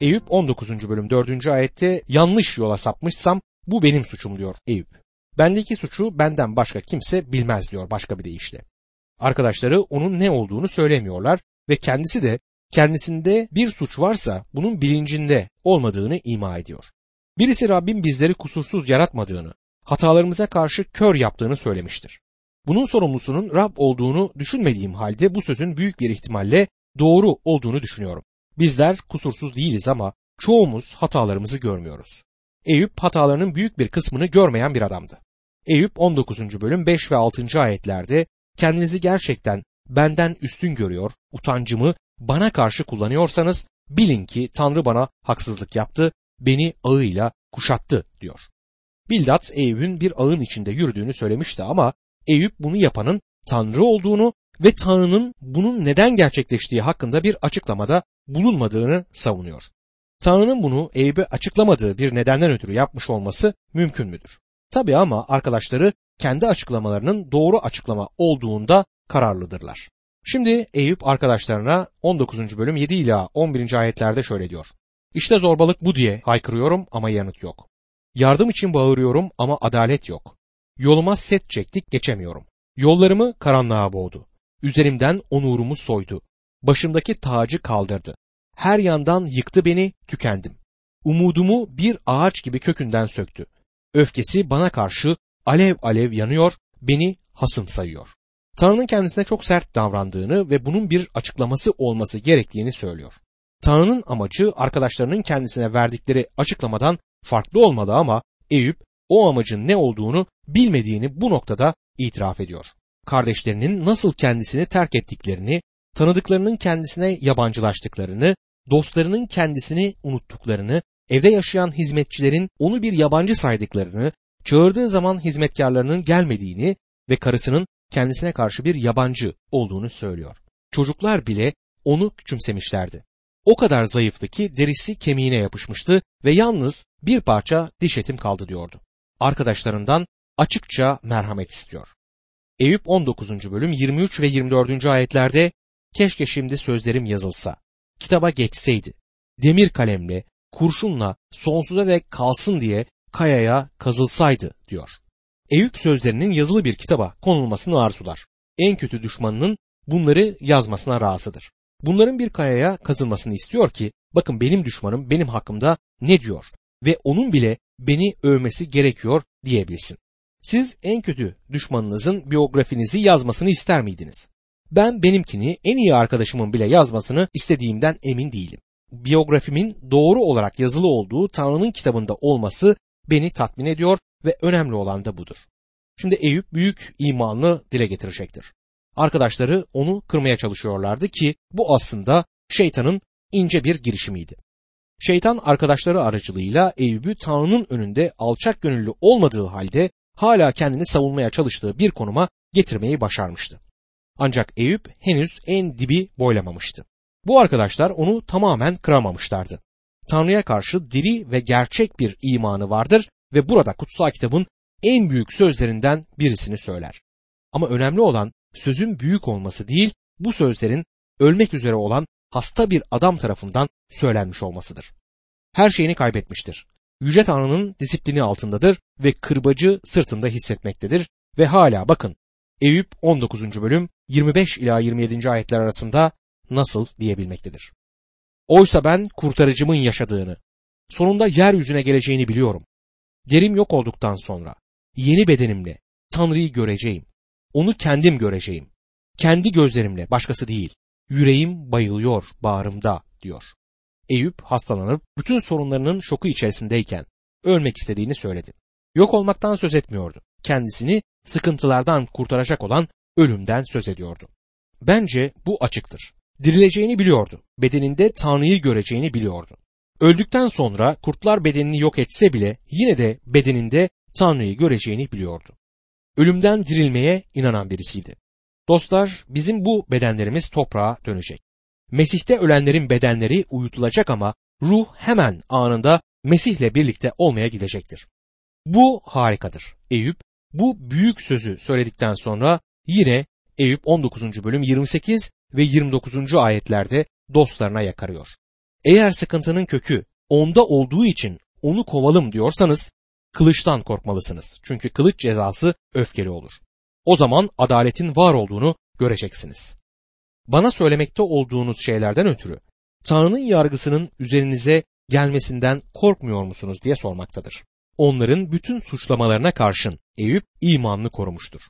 Eyüp 19. bölüm 4. ayette yanlış yola sapmışsam bu benim suçum diyor Eyüp. Bendeki suçu benden başka kimse bilmez diyor başka bir deyişle. Arkadaşları onun ne olduğunu söylemiyorlar ve kendisi de kendisinde bir suç varsa bunun bilincinde olmadığını ima ediyor. Birisi Rabbim bizleri kusursuz yaratmadığını, hatalarımıza karşı kör yaptığını söylemiştir. Bunun sorumlusunun Rab olduğunu düşünmediğim halde bu sözün büyük bir ihtimalle doğru olduğunu düşünüyorum. Bizler kusursuz değiliz ama çoğumuz hatalarımızı görmüyoruz. Eyüp hatalarının büyük bir kısmını görmeyen bir adamdı. Eyüp 19. bölüm 5 ve 6. ayetlerde kendinizi gerçekten benden üstün görüyor, utancımı bana karşı kullanıyorsanız bilin ki Tanrı bana haksızlık yaptı, beni ağıyla kuşattı diyor. Bildat Eyüp'ün bir ağın içinde yürüdüğünü söylemişti ama Eyüp bunu yapanın Tanrı olduğunu ve Tanrı'nın bunun neden gerçekleştiği hakkında bir açıklamada bulunmadığını savunuyor. Tanrı'nın bunu Eyüp'e açıklamadığı bir nedenden ötürü yapmış olması mümkün müdür? Tabi ama arkadaşları kendi açıklamalarının doğru açıklama olduğunda kararlıdırlar. Şimdi Eyüp arkadaşlarına 19. bölüm 7 ila 11. ayetlerde şöyle diyor. İşte zorbalık bu diye haykırıyorum ama yanıt yok. Yardım için bağırıyorum ama adalet yok. Yoluma set çektik geçemiyorum. Yollarımı karanlığa boğdu. Üzerimden onurumu soydu. Başımdaki tacı kaldırdı. Her yandan yıktı beni, tükendim. Umudumu bir ağaç gibi kökünden söktü. Öfkesi bana karşı alev alev yanıyor, beni hasım sayıyor. Tanrı'nın kendisine çok sert davrandığını ve bunun bir açıklaması olması gerektiğini söylüyor. Tanrı'nın amacı arkadaşlarının kendisine verdikleri açıklamadan farklı olmalı ama Eyüp o amacın ne olduğunu bilmediğini bu noktada itiraf ediyor. Kardeşlerinin nasıl kendisini terk ettiklerini, tanıdıklarının kendisine yabancılaştıklarını, dostlarının kendisini unuttuklarını, evde yaşayan hizmetçilerin onu bir yabancı saydıklarını, çağırdığı zaman hizmetkarlarının gelmediğini ve karısının kendisine karşı bir yabancı olduğunu söylüyor. Çocuklar bile onu küçümsemişlerdi. O kadar zayıftı ki derisi kemiğine yapışmıştı ve yalnız bir parça diş etim kaldı diyordu. Arkadaşlarından açıkça merhamet istiyor. Eyüp 19. bölüm 23 ve 24. ayetlerde keşke şimdi sözlerim yazılsa, kitaba geçseydi, demir kalemle, kurşunla sonsuza dek kalsın diye kayaya kazılsaydı diyor. Eyüp sözlerinin yazılı bir kitaba konulmasını arzular. En kötü düşmanının bunları yazmasına razıdır. Bunların bir kayaya kazılmasını istiyor ki bakın benim düşmanım benim hakkımda ne diyor ve onun bile beni övmesi gerekiyor diyebilsin. Siz en kötü düşmanınızın biyografinizi yazmasını ister miydiniz? Ben benimkini en iyi arkadaşımın bile yazmasını istediğimden emin değilim. Biyografimin doğru olarak yazılı olduğu Tanrı'nın kitabında olması beni tatmin ediyor ve önemli olan da budur. Şimdi Eyüp büyük imanlı dile getirecektir. Arkadaşları onu kırmaya çalışıyorlardı ki bu aslında şeytanın ince bir girişimiydi. Şeytan arkadaşları aracılığıyla Eyüp'ü Tanrı'nın önünde alçak gönüllü olmadığı halde hala kendini savunmaya çalıştığı bir konuma getirmeyi başarmıştı. Ancak Eyüp henüz en dibi boylamamıştı. Bu arkadaşlar onu tamamen kıramamışlardı. Tanrı'ya karşı diri ve gerçek bir imanı vardır ve burada kutsal kitabın en büyük sözlerinden birisini söyler. Ama önemli olan sözün büyük olması değil, bu sözlerin ölmek üzere olan hasta bir adam tarafından söylenmiş olmasıdır. Her şeyini kaybetmiştir. Yüce Tanrı'nın disiplini altındadır ve kırbacı sırtında hissetmektedir ve hala bakın Eyüp 19. bölüm 25 ila 27. ayetler arasında nasıl diyebilmektedir. Oysa ben kurtarıcımın yaşadığını, sonunda yeryüzüne geleceğini biliyorum. Derim yok olduktan sonra yeni bedenimle Tanrı'yı göreceğim. Onu kendim göreceğim. Kendi gözlerimle başkası değil. Yüreğim bayılıyor bağrımda diyor. Eyüp hastalanıp bütün sorunlarının şoku içerisindeyken ölmek istediğini söyledi. Yok olmaktan söz etmiyordu. Kendisini sıkıntılardan kurtaracak olan ölümden söz ediyordu. Bence bu açıktır. Dirileceğini biliyordu. Bedeninde Tanrı'yı göreceğini biliyordu. Öldükten sonra kurtlar bedenini yok etse bile yine de bedeninde Tanrı'yı göreceğini biliyordu. Ölümden dirilmeye inanan birisiydi. Dostlar bizim bu bedenlerimiz toprağa dönecek. Mesih'te ölenlerin bedenleri uyutulacak ama ruh hemen anında Mesih'le birlikte olmaya gidecektir. Bu harikadır. Eyüp bu büyük sözü söyledikten sonra yine Eyüp 19. bölüm 28 ve 29. ayetlerde dostlarına yakarıyor. Eğer sıkıntının kökü onda olduğu için onu kovalım diyorsanız kılıçtan korkmalısınız. Çünkü kılıç cezası öfkeli olur. O zaman adaletin var olduğunu göreceksiniz. Bana söylemekte olduğunuz şeylerden ötürü Tanrı'nın yargısının üzerinize gelmesinden korkmuyor musunuz diye sormaktadır. Onların bütün suçlamalarına karşın Eyüp imanını korumuştur.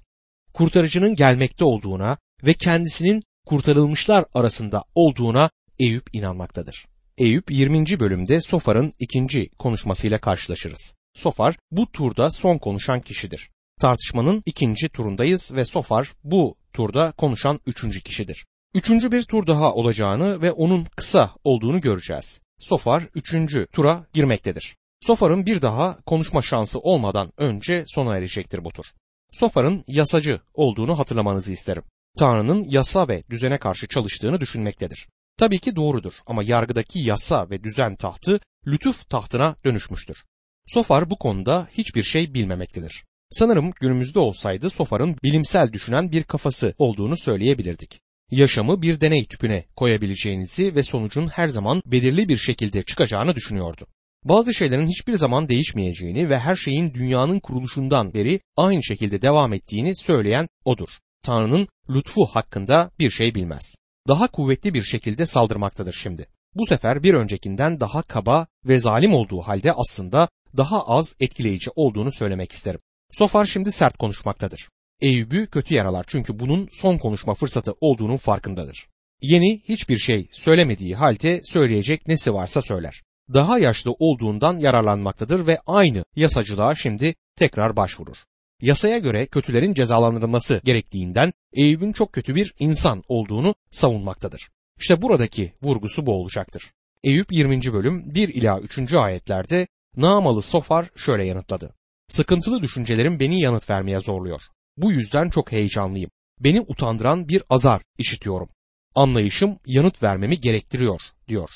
Kurtarıcının gelmekte olduğuna ve kendisinin kurtarılmışlar arasında olduğuna Eyüp inanmaktadır. Eyüp 20. bölümde Sofar'ın ikinci konuşmasıyla karşılaşırız. Sofar bu turda son konuşan kişidir. Tartışmanın ikinci turundayız ve Sofar bu turda konuşan üçüncü kişidir. Üçüncü bir tur daha olacağını ve onun kısa olduğunu göreceğiz. Sofar üçüncü tura girmektedir. Sofar'ın bir daha konuşma şansı olmadan önce sona erecektir bu tur. Sofar'ın yasacı olduğunu hatırlamanızı isterim. Tanrı'nın yasa ve düzene karşı çalıştığını düşünmektedir. Tabii ki doğrudur ama yargıdaki yasa ve düzen tahtı lütuf tahtına dönüşmüştür. Sofar bu konuda hiçbir şey bilmemektedir. Sanırım günümüzde olsaydı Sofar'ın bilimsel düşünen bir kafası olduğunu söyleyebilirdik. Yaşamı bir deney tüpüne koyabileceğinizi ve sonucun her zaman belirli bir şekilde çıkacağını düşünüyordu. Bazı şeylerin hiçbir zaman değişmeyeceğini ve her şeyin dünyanın kuruluşundan beri aynı şekilde devam ettiğini söyleyen odur. Tanrı'nın lütfu hakkında bir şey bilmez. Daha kuvvetli bir şekilde saldırmaktadır şimdi. Bu sefer bir öncekinden daha kaba ve zalim olduğu halde aslında daha az etkileyici olduğunu söylemek isterim. Sofar şimdi sert konuşmaktadır. Eyüp'ü kötü yaralar çünkü bunun son konuşma fırsatı olduğunun farkındadır. Yeni hiçbir şey söylemediği halde söyleyecek nesi varsa söyler. Daha yaşlı olduğundan yararlanmaktadır ve aynı yasacılığa şimdi tekrar başvurur. Yasaya göre kötülerin cezalandırılması gerektiğinden Eyüp'ün çok kötü bir insan olduğunu savunmaktadır. İşte buradaki vurgusu bu olacaktır. Eyüp 20. bölüm 1 ila 3. ayetlerde Namalı Sofar şöyle yanıtladı. Sıkıntılı düşüncelerim beni yanıt vermeye zorluyor. Bu yüzden çok heyecanlıyım. Beni utandıran bir azar işitiyorum. Anlayışım yanıt vermemi gerektiriyor, diyor.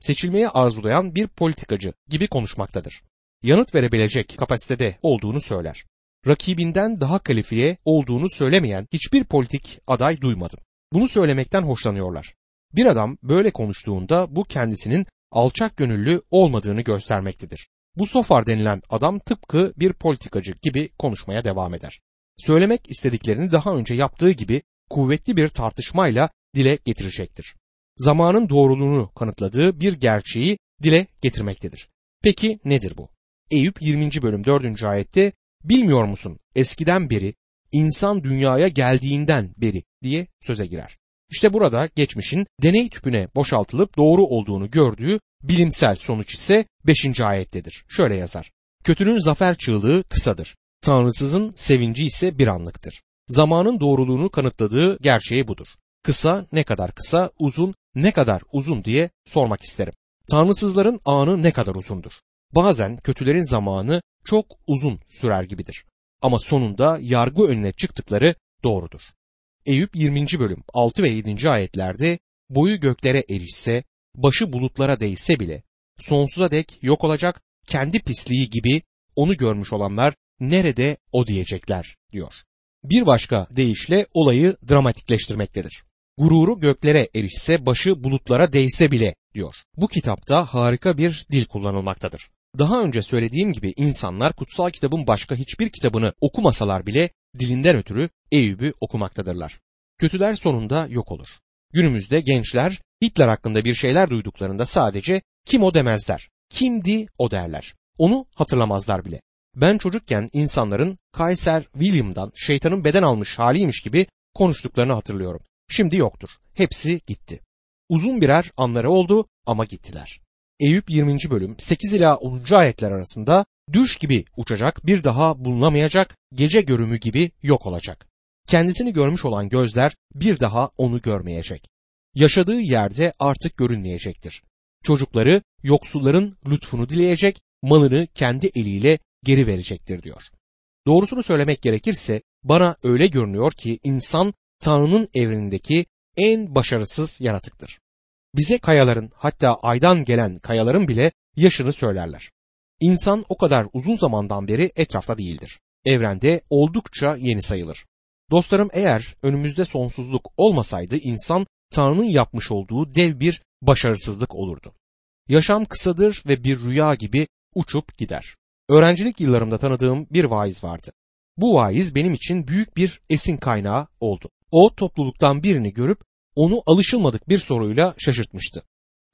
Seçilmeye arzulayan bir politikacı gibi konuşmaktadır. Yanıt verebilecek kapasitede olduğunu söyler. Rakibinden daha kalifiye olduğunu söylemeyen hiçbir politik aday duymadım. Bunu söylemekten hoşlanıyorlar. Bir adam böyle konuştuğunda bu kendisinin alçak gönüllü olmadığını göstermektedir. Bu Sofar denilen adam tıpkı bir politikacı gibi konuşmaya devam eder. Söylemek istediklerini daha önce yaptığı gibi kuvvetli bir tartışmayla dile getirecektir. Zamanın doğruluğunu kanıtladığı bir gerçeği dile getirmektedir. Peki nedir bu? Eyüp 20. bölüm 4. ayette bilmiyor musun eskiden beri insan dünyaya geldiğinden beri diye söze girer. İşte burada geçmişin deney tüpüne boşaltılıp doğru olduğunu gördüğü bilimsel sonuç ise 5. ayettedir. Şöyle yazar. Kötünün zafer çığlığı kısadır. Tanrısızın sevinci ise bir anlıktır. Zamanın doğruluğunu kanıtladığı gerçeği budur. Kısa ne kadar kısa, uzun ne kadar uzun diye sormak isterim. Tanrısızların anı ne kadar uzundur? Bazen kötülerin zamanı çok uzun sürer gibidir. Ama sonunda yargı önüne çıktıkları doğrudur. Eyüp 20. bölüm 6 ve 7. ayetlerde boyu göklere erişse, başı bulutlara değse bile sonsuza dek yok olacak kendi pisliği gibi onu görmüş olanlar nerede o diyecekler diyor. Bir başka deyişle olayı dramatikleştirmektedir. Gururu göklere erişse başı bulutlara değse bile diyor. Bu kitapta harika bir dil kullanılmaktadır. Daha önce söylediğim gibi insanlar kutsal kitabın başka hiçbir kitabını okumasalar bile dilinden ötürü Eyüp'ü okumaktadırlar. Kötüler sonunda yok olur. Günümüzde gençler Hitler hakkında bir şeyler duyduklarında sadece kim o demezler. Kimdi o derler. Onu hatırlamazlar bile. Ben çocukken insanların Kaiser William'dan şeytanın beden almış haliymiş gibi konuştuklarını hatırlıyorum. Şimdi yoktur. Hepsi gitti. Uzun birer anları oldu ama gittiler. Eyüp 20. bölüm 8 ila 10. ayetler arasında düş gibi uçacak, bir daha bulunamayacak, gece görümü gibi yok olacak. Kendisini görmüş olan gözler bir daha onu görmeyecek. Yaşadığı yerde artık görünmeyecektir. Çocukları yoksulların lütfunu dileyecek, malını kendi eliyle geri verecektir diyor. Doğrusunu söylemek gerekirse bana öyle görünüyor ki insan Tanrı'nın evrenindeki en başarısız yaratıktır. Bize kayaların hatta aydan gelen kayaların bile yaşını söylerler. İnsan o kadar uzun zamandan beri etrafta değildir. Evrende oldukça yeni sayılır. Dostlarım eğer önümüzde sonsuzluk olmasaydı insan Tanrı'nın yapmış olduğu dev bir başarısızlık olurdu. Yaşam kısadır ve bir rüya gibi uçup gider. Öğrencilik yıllarımda tanıdığım bir vaiz vardı. Bu vaiz benim için büyük bir esin kaynağı oldu. O topluluktan birini görüp onu alışılmadık bir soruyla şaşırtmıştı.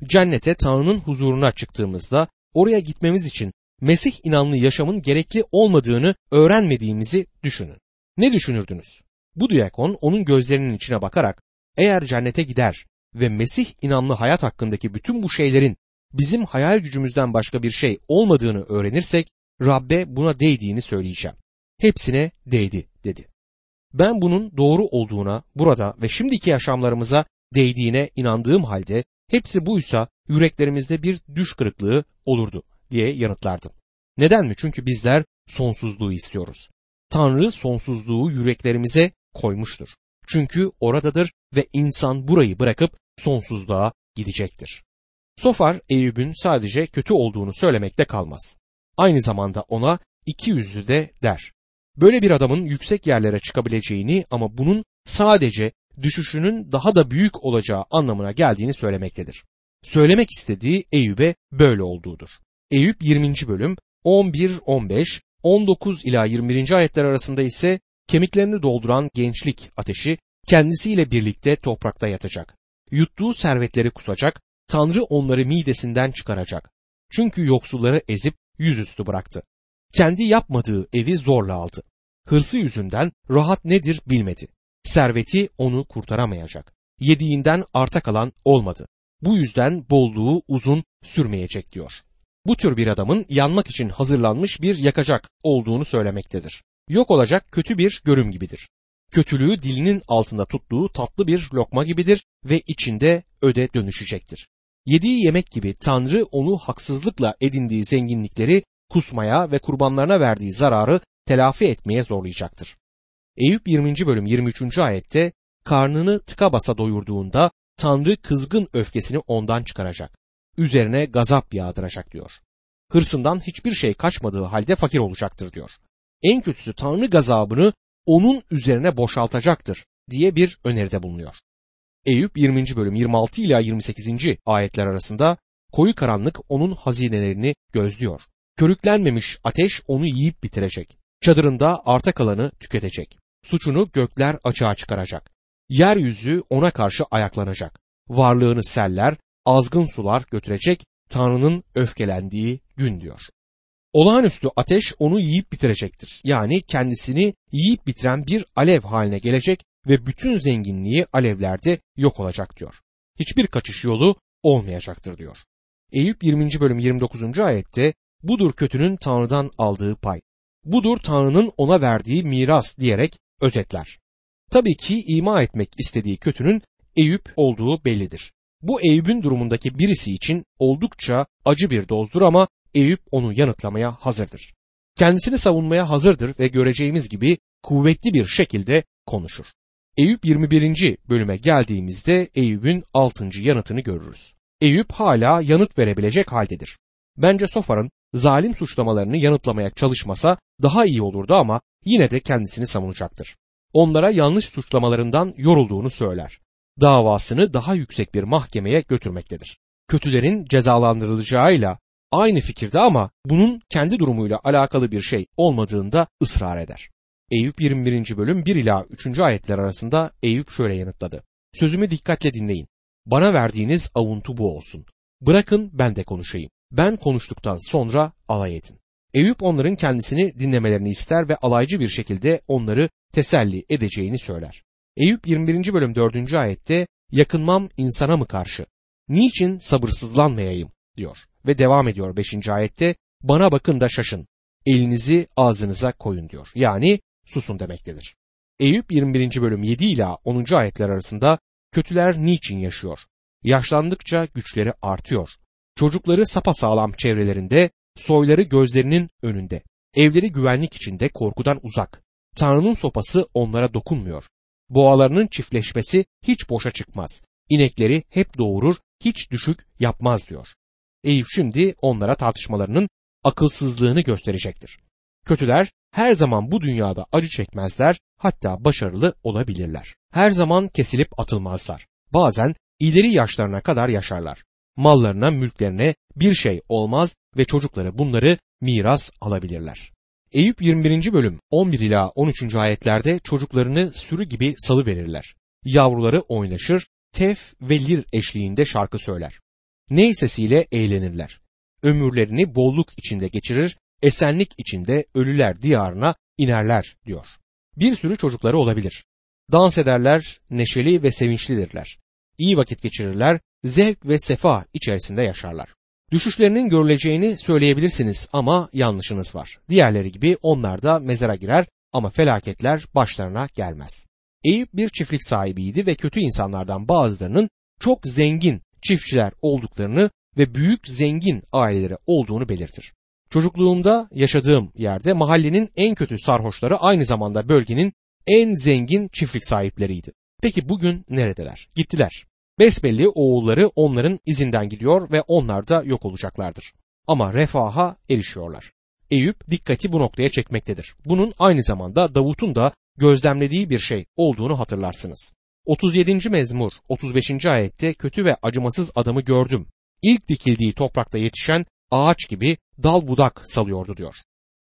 Cennete Tanrı'nın huzuruna çıktığımızda oraya gitmemiz için Mesih inanlı yaşamın gerekli olmadığını öğrenmediğimizi düşünün. Ne düşünürdünüz? Bu diyakon onun gözlerinin içine bakarak eğer cennete gider ve Mesih inanlı hayat hakkındaki bütün bu şeylerin bizim hayal gücümüzden başka bir şey olmadığını öğrenirsek Rabbe buna değdiğini söyleyeceğim. Hepsine değdi dedi. Ben bunun doğru olduğuna burada ve şimdiki yaşamlarımıza değdiğine inandığım halde hepsi buysa yüreklerimizde bir düş kırıklığı olurdu diye yanıtlardım. Neden mi? Çünkü bizler sonsuzluğu istiyoruz. Tanrı sonsuzluğu yüreklerimize koymuştur. Çünkü oradadır ve insan burayı bırakıp sonsuzluğa gidecektir. Sofar Eyüp'ün sadece kötü olduğunu söylemekte kalmaz. Aynı zamanda ona iki yüzlü de der. Böyle bir adamın yüksek yerlere çıkabileceğini ama bunun sadece düşüşünün daha da büyük olacağı anlamına geldiğini söylemektedir. Söylemek istediği Eyüp'e böyle olduğudur. Eyüp 20. bölüm 11, 15, 19 ila 21. ayetler arasında ise kemiklerini dolduran gençlik ateşi kendisiyle birlikte toprakta yatacak. Yuttuğu servetleri kusacak, Tanrı onları midesinden çıkaracak. Çünkü yoksulları ezip yüzüstü bıraktı. Kendi yapmadığı evi zorla aldı. Hırsı yüzünden rahat nedir bilmedi. Serveti onu kurtaramayacak. Yediğinden arta kalan olmadı. Bu yüzden bolluğu uzun sürmeyecek diyor. Bu tür bir adamın yanmak için hazırlanmış bir yakacak olduğunu söylemektedir. Yok olacak kötü bir görüm gibidir. Kötülüğü dilinin altında tuttuğu tatlı bir lokma gibidir ve içinde öde dönüşecektir. Yediği yemek gibi Tanrı onu haksızlıkla edindiği zenginlikleri kusmaya ve kurbanlarına verdiği zararı telafi etmeye zorlayacaktır. Eyüp 20. bölüm 23. ayette karnını tıka basa doyurduğunda Tanrı kızgın öfkesini ondan çıkaracak. Üzerine gazap yağdıracak diyor. Hırsından hiçbir şey kaçmadığı halde fakir olacaktır diyor. En kötüsü Tanrı gazabını onun üzerine boşaltacaktır diye bir öneride bulunuyor. Eyüp 20. bölüm 26 ila 28. ayetler arasında koyu karanlık onun hazinelerini gözlüyor. Körüklenmemiş ateş onu yiyip bitirecek. Çadırında arta kalanı tüketecek. Suçunu gökler açığa çıkaracak. Yeryüzü ona karşı ayaklanacak. Varlığını seller, azgın sular götürecek Tanrı'nın öfkelendiği gün diyor. Olağanüstü ateş onu yiyip bitirecektir. Yani kendisini yiyip bitiren bir alev haline gelecek ve bütün zenginliği alevlerde yok olacak diyor. Hiçbir kaçış yolu olmayacaktır diyor. Eyüp 20. bölüm 29. ayette budur kötünün Tanrı'dan aldığı pay. Budur Tanrı'nın ona verdiği miras diyerek özetler. Tabii ki ima etmek istediği kötünün Eyüp olduğu bellidir. Bu Eyüp'ün durumundaki birisi için oldukça acı bir dozdur ama Eyüp onu yanıtlamaya hazırdır. Kendisini savunmaya hazırdır ve göreceğimiz gibi kuvvetli bir şekilde konuşur. Eyüp 21. bölüme geldiğimizde Eyüp'ün 6. yanıtını görürüz. Eyüp hala yanıt verebilecek haldedir. Bence Sofar'ın zalim suçlamalarını yanıtlamaya çalışmasa daha iyi olurdu ama yine de kendisini savunacaktır. Onlara yanlış suçlamalarından yorulduğunu söyler. Davasını daha yüksek bir mahkemeye götürmektedir. Kötülerin cezalandırılacağıyla aynı fikirde ama bunun kendi durumuyla alakalı bir şey olmadığında ısrar eder. Eyüp 21. bölüm 1 ila 3. ayetler arasında Eyüp şöyle yanıtladı. Sözümü dikkatle dinleyin. Bana verdiğiniz avuntu bu olsun. Bırakın ben de konuşayım. Ben konuştuktan sonra alay edin. Eyüp onların kendisini dinlemelerini ister ve alaycı bir şekilde onları teselli edeceğini söyler. Eyüp 21. bölüm 4. ayette yakınmam insana mı karşı? Niçin sabırsızlanmayayım diyor ve devam ediyor 5. ayette bana bakın da şaşın. Elinizi ağzınıza koyun diyor. Yani susun demektedir. Eyüp 21. bölüm 7 ila 10. ayetler arasında kötüler niçin yaşıyor? Yaşlandıkça güçleri artıyor. Çocukları sapasağlam çevrelerinde, soyları gözlerinin önünde. Evleri güvenlik içinde korkudan uzak. Tanrı'nın sopası onlara dokunmuyor. Boğalarının çiftleşmesi hiç boşa çıkmaz. İnekleri hep doğurur, hiç düşük yapmaz diyor. Eyüp şimdi onlara tartışmalarının akılsızlığını gösterecektir. Kötüler her zaman bu dünyada acı çekmezler, hatta başarılı olabilirler. Her zaman kesilip atılmazlar. Bazen ileri yaşlarına kadar yaşarlar. mallarına, mülklerine bir şey olmaz ve çocukları bunları miras alabilirler. Eyüp 21. bölüm 11 ila 13. ayetlerde çocuklarını sürü gibi salı verirler. Yavruları oynaşır, tef ve lir eşliğinde şarkı söyler. Ney sesiyle eğlenirler. Ömürlerini bolluk içinde geçirir, esenlik içinde ölüler diyarına inerler diyor. Bir sürü çocukları olabilir. Dans ederler, neşeli ve sevinçlidirler. İyi vakit geçirirler, zevk ve sefa içerisinde yaşarlar. Düşüşlerinin görüleceğini söyleyebilirsiniz ama yanlışınız var. Diğerleri gibi onlar da mezara girer ama felaketler başlarına gelmez. Eyüp bir çiftlik sahibiydi ve kötü insanlardan bazılarının çok zengin çiftçiler olduklarını ve büyük zengin aileleri olduğunu belirtir. Çocukluğumda yaşadığım yerde mahallenin en kötü sarhoşları aynı zamanda bölgenin en zengin çiftlik sahipleriydi. Peki bugün neredeler? Gittiler. Besbelli oğulları onların izinden gidiyor ve onlar da yok olacaklardır. Ama refaha erişiyorlar. Eyüp dikkati bu noktaya çekmektedir. Bunun aynı zamanda Davut'un da gözlemlediği bir şey olduğunu hatırlarsınız. 37. mezmur 35. ayette kötü ve acımasız adamı gördüm. İlk dikildiği toprakta yetişen ağaç gibi dal budak salıyordu diyor.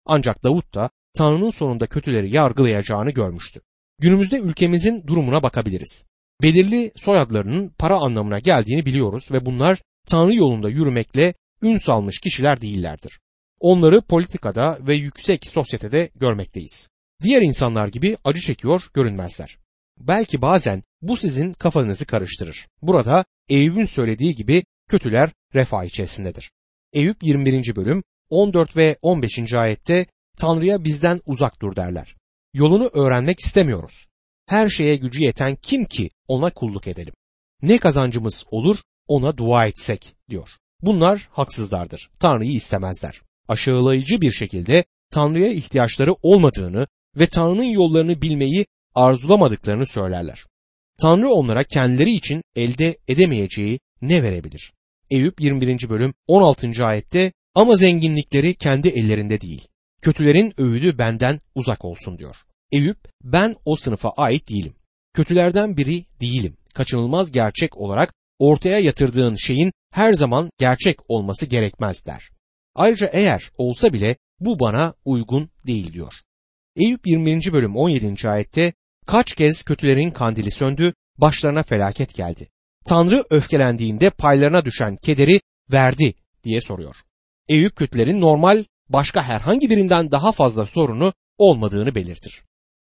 Ancak Davut da Tanrı'nın sonunda kötüleri yargılayacağını görmüştü. Günümüzde ülkemizin durumuna bakabiliriz. Belirli soyadlarının para anlamına geldiğini biliyoruz ve bunlar Tanrı yolunda yürümekle ün salmış kişiler değillerdir. Onları politikada ve yüksek sosyetede görmekteyiz. Diğer insanlar gibi acı çekiyor görünmezler. Belki bazen bu sizin kafanızı karıştırır. Burada Eyüp'ün söylediği gibi kötüler refah içerisindedir. Eyüp 21. bölüm 14 ve 15. ayette Tanrı'ya bizden uzak dur derler. Yolunu öğrenmek istemiyoruz. Her şeye gücü yeten kim ki ona kulluk edelim. Ne kazancımız olur ona dua etsek diyor. Bunlar haksızlardır. Tanrı'yı istemezler. Aşağılayıcı bir şekilde Tanrı'ya ihtiyaçları olmadığını ve Tanrı'nın yollarını bilmeyi arzulamadıklarını söylerler. Tanrı onlara kendileri için elde edemeyeceği ne verebilir? Eyüp 21. bölüm 16. ayette ama zenginlikleri kendi ellerinde değil. Kötülerin öğüdü benden uzak olsun diyor. Eyüp ben o sınıfa ait değilim. Kötülerden biri değilim. Kaçınılmaz gerçek olarak ortaya yatırdığın şeyin her zaman gerçek olması gerekmez der. Ayrıca eğer olsa bile bu bana uygun değil diyor. Eyüp 20. bölüm 17. ayette kaç kez kötülerin kandili söndü, başlarına felaket geldi. Tanrı öfkelendiğinde paylarına düşen kederi verdi diye soruyor. Eyüp kötülerin normal başka herhangi birinden daha fazla sorunu olmadığını belirtir.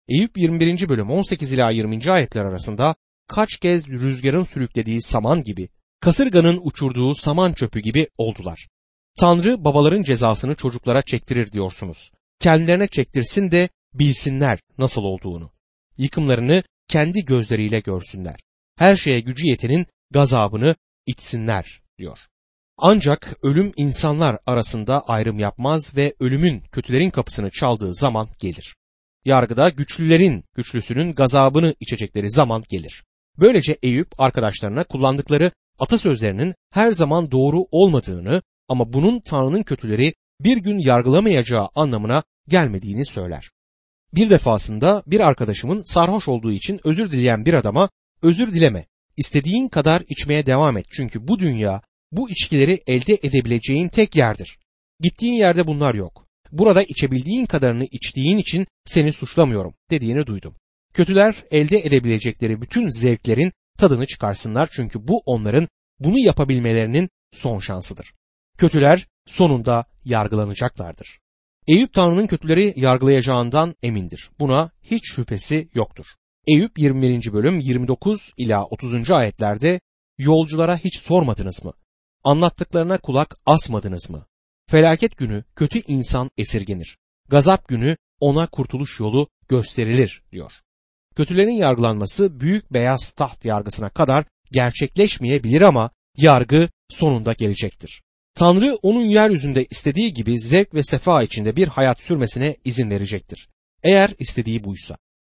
Eyüp 21. bölüm 18 ila 20. ayetler arasında kaç kez rüzgarın sürüklediği saman gibi, kasırganın uçurduğu saman çöpü gibi oldular. Tanrı babaların cezasını çocuklara çektirir diyorsunuz. Kendilerine çektirsin de bilsinler nasıl olduğunu. Yıkımlarını kendi gözleriyle görsünler. Her şeye gücü yetenin gazabını içsinler diyor. Ancak ölüm insanlar arasında ayrım yapmaz ve ölümün kötülerin kapısını çaldığı zaman gelir. Yargıda güçlülerin güçlüsünün gazabını içecekleri zaman gelir. Böylece Eyüp arkadaşlarına kullandıkları atasözlerinin her zaman doğru olmadığını ama bunun Tanrı'nın kötüleri bir gün yargılamayacağı anlamına gelmediğini söyler. Bir defasında bir arkadaşımın sarhoş olduğu için özür dileyen bir adama özür dileme, istediğin kadar içmeye devam et çünkü bu dünya bu içkileri elde edebileceğin tek yerdir. Gittiğin yerde bunlar yok. Burada içebildiğin kadarını içtiğin için seni suçlamıyorum dediğini duydum. Kötüler elde edebilecekleri bütün zevklerin tadını çıkarsınlar çünkü bu onların bunu yapabilmelerinin son şansıdır. Kötüler sonunda yargılanacaklardır. Eyüp Tanrı'nın kötüleri yargılayacağından emindir. Buna hiç şüphesi yoktur. Eyüp 21. bölüm 29 ila 30. ayetlerde yolculara hiç sormadınız mı? Anlattıklarına kulak asmadınız mı? Felaket günü kötü insan esirgenir. Gazap günü ona kurtuluş yolu gösterilir diyor. Kötülerin yargılanması büyük beyaz taht yargısına kadar gerçekleşmeyebilir ama yargı sonunda gelecektir. Tanrı onun yeryüzünde istediği gibi zevk ve sefa içinde bir hayat sürmesine izin verecektir. Eğer istediği buysa.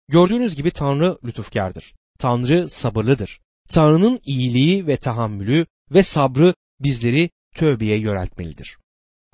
Gördüğünüz gibi Tanrı lütufkardır. Tanrı sabırlıdır. Tanrı'nın iyiliği ve tahammülü ve sabrı bizleri tövbeye yöneltmelidir.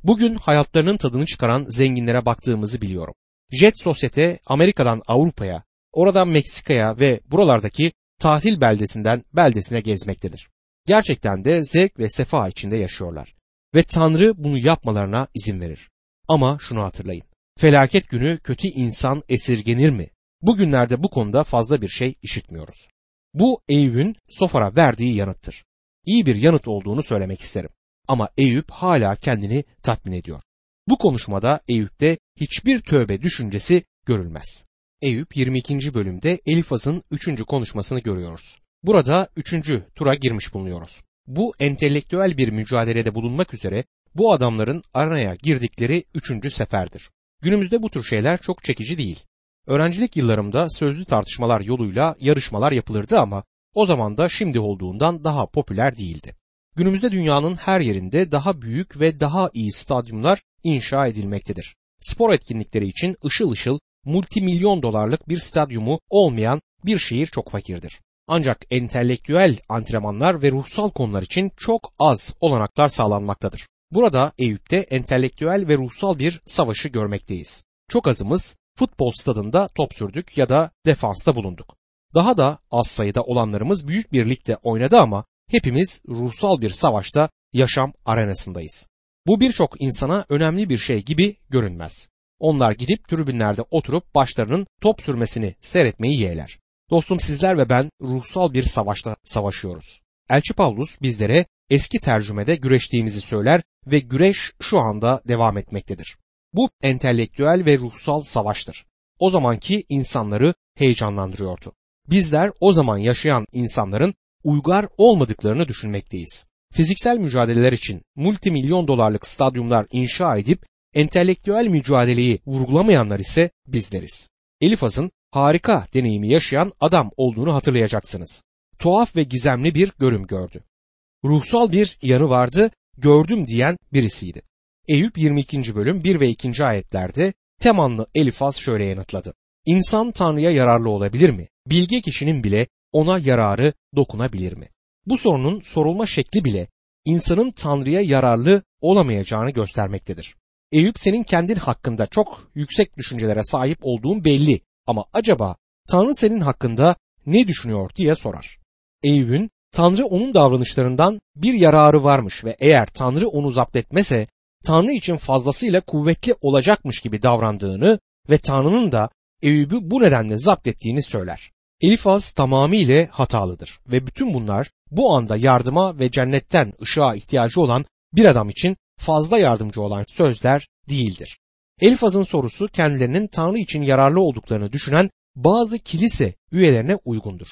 Bugün hayatlarının tadını çıkaran zenginlere baktığımızı biliyorum. Jet sosyete Amerika'dan Avrupa'ya, oradan Meksika'ya ve buralardaki tatil beldesinden beldesine gezmektedir. Gerçekten de zevk ve sefa içinde yaşıyorlar. Ve Tanrı bunu yapmalarına izin verir. Ama şunu hatırlayın. Felaket günü kötü insan esirgenir mi? Bugünlerde bu konuda fazla bir şey işitmiyoruz. Bu Eyüp'ün Sofar'a verdiği yanıttır. İyi bir yanıt olduğunu söylemek isterim. Ama Eyüp hala kendini tatmin ediyor. Bu konuşmada Eyüp'te hiçbir tövbe düşüncesi görülmez. Eyüp 22. bölümde Elifaz'ın 3. konuşmasını görüyoruz. Burada 3. tura girmiş bulunuyoruz. Bu entelektüel bir mücadelede bulunmak üzere bu adamların aranaya girdikleri 3. seferdir. Günümüzde bu tür şeyler çok çekici değil. Öğrencilik yıllarımda sözlü tartışmalar yoluyla yarışmalar yapılırdı ama o zaman da şimdi olduğundan daha popüler değildi. Günümüzde dünyanın her yerinde daha büyük ve daha iyi stadyumlar inşa edilmektedir. Spor etkinlikleri için ışıl ışıl multimilyon dolarlık bir stadyumu olmayan bir şehir çok fakirdir. Ancak entelektüel antrenmanlar ve ruhsal konular için çok az olanaklar sağlanmaktadır. Burada Eyüp'te entelektüel ve ruhsal bir savaşı görmekteyiz. Çok azımız futbol stadında top sürdük ya da defansta bulunduk. Daha da az sayıda olanlarımız büyük bir ligde oynadı ama hepimiz ruhsal bir savaşta yaşam arenasındayız. Bu birçok insana önemli bir şey gibi görünmez. Onlar gidip tribünlerde oturup başlarının top sürmesini seyretmeyi yeğler. Dostum sizler ve ben ruhsal bir savaşta savaşıyoruz. Elçi Paulus bizlere eski tercümede güreştiğimizi söyler ve güreş şu anda devam etmektedir. Bu entelektüel ve ruhsal savaştır. O zamanki insanları heyecanlandırıyordu. Bizler o zaman yaşayan insanların uygar olmadıklarını düşünmekteyiz. Fiziksel mücadeleler için multimilyon dolarlık stadyumlar inşa edip entelektüel mücadeleyi vurgulamayanlar ise bizleriz. Elifaz'ın harika deneyimi yaşayan adam olduğunu hatırlayacaksınız. Tuhaf ve gizemli bir görüm gördü. Ruhsal bir yanı vardı, gördüm diyen birisiydi. Eyüp 22. bölüm 1 ve 2. ayetlerde Temanlı Elifaz şöyle yanıtladı. İnsan Tanrı'ya yararlı olabilir mi? Bilge kişinin bile ona yararı dokunabilir mi? Bu sorunun sorulma şekli bile insanın Tanrı'ya yararlı olamayacağını göstermektedir. Eyüp senin kendin hakkında çok yüksek düşüncelere sahip olduğun belli ama acaba Tanrı senin hakkında ne düşünüyor diye sorar. Eyüp'ün Tanrı onun davranışlarından bir yararı varmış ve eğer Tanrı onu zapt etmese Tanrı için fazlasıyla kuvvetli olacakmış gibi davrandığını ve Tanrı'nın da Eyüp'ü bu nedenle zapt ettiğini söyler. Elifaz tamamıyla hatalıdır ve bütün bunlar bu anda yardıma ve cennetten ışığa ihtiyacı olan bir adam için fazla yardımcı olan sözler değildir. Elifaz'ın sorusu kendilerinin Tanrı için yararlı olduklarını düşünen bazı kilise üyelerine uygundur.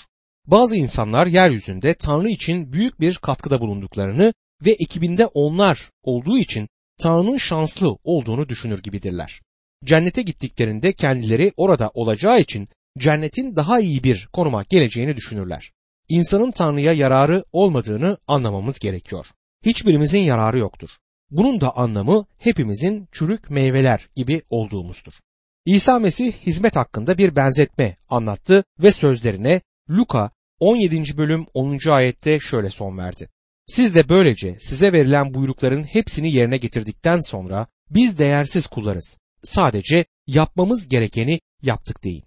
Bazı insanlar yeryüzünde Tanrı için büyük bir katkıda bulunduklarını ve ekibinde onlar olduğu için Tanrı'nın şanslı olduğunu düşünür gibidirler. Cennete gittiklerinde kendileri orada olacağı için cennetin daha iyi bir konuma geleceğini düşünürler. İnsanın Tanrı'ya yararı olmadığını anlamamız gerekiyor. Hiçbirimizin yararı yoktur. Bunun da anlamı hepimizin çürük meyveler gibi olduğumuzdur. İsa Mesih hizmet hakkında bir benzetme anlattı ve sözlerine Luka 17. bölüm 10. ayette şöyle son verdi. Siz de böylece size verilen buyrukların hepsini yerine getirdikten sonra biz değersiz kullarız. Sadece yapmamız gerekeni yaptık deyin.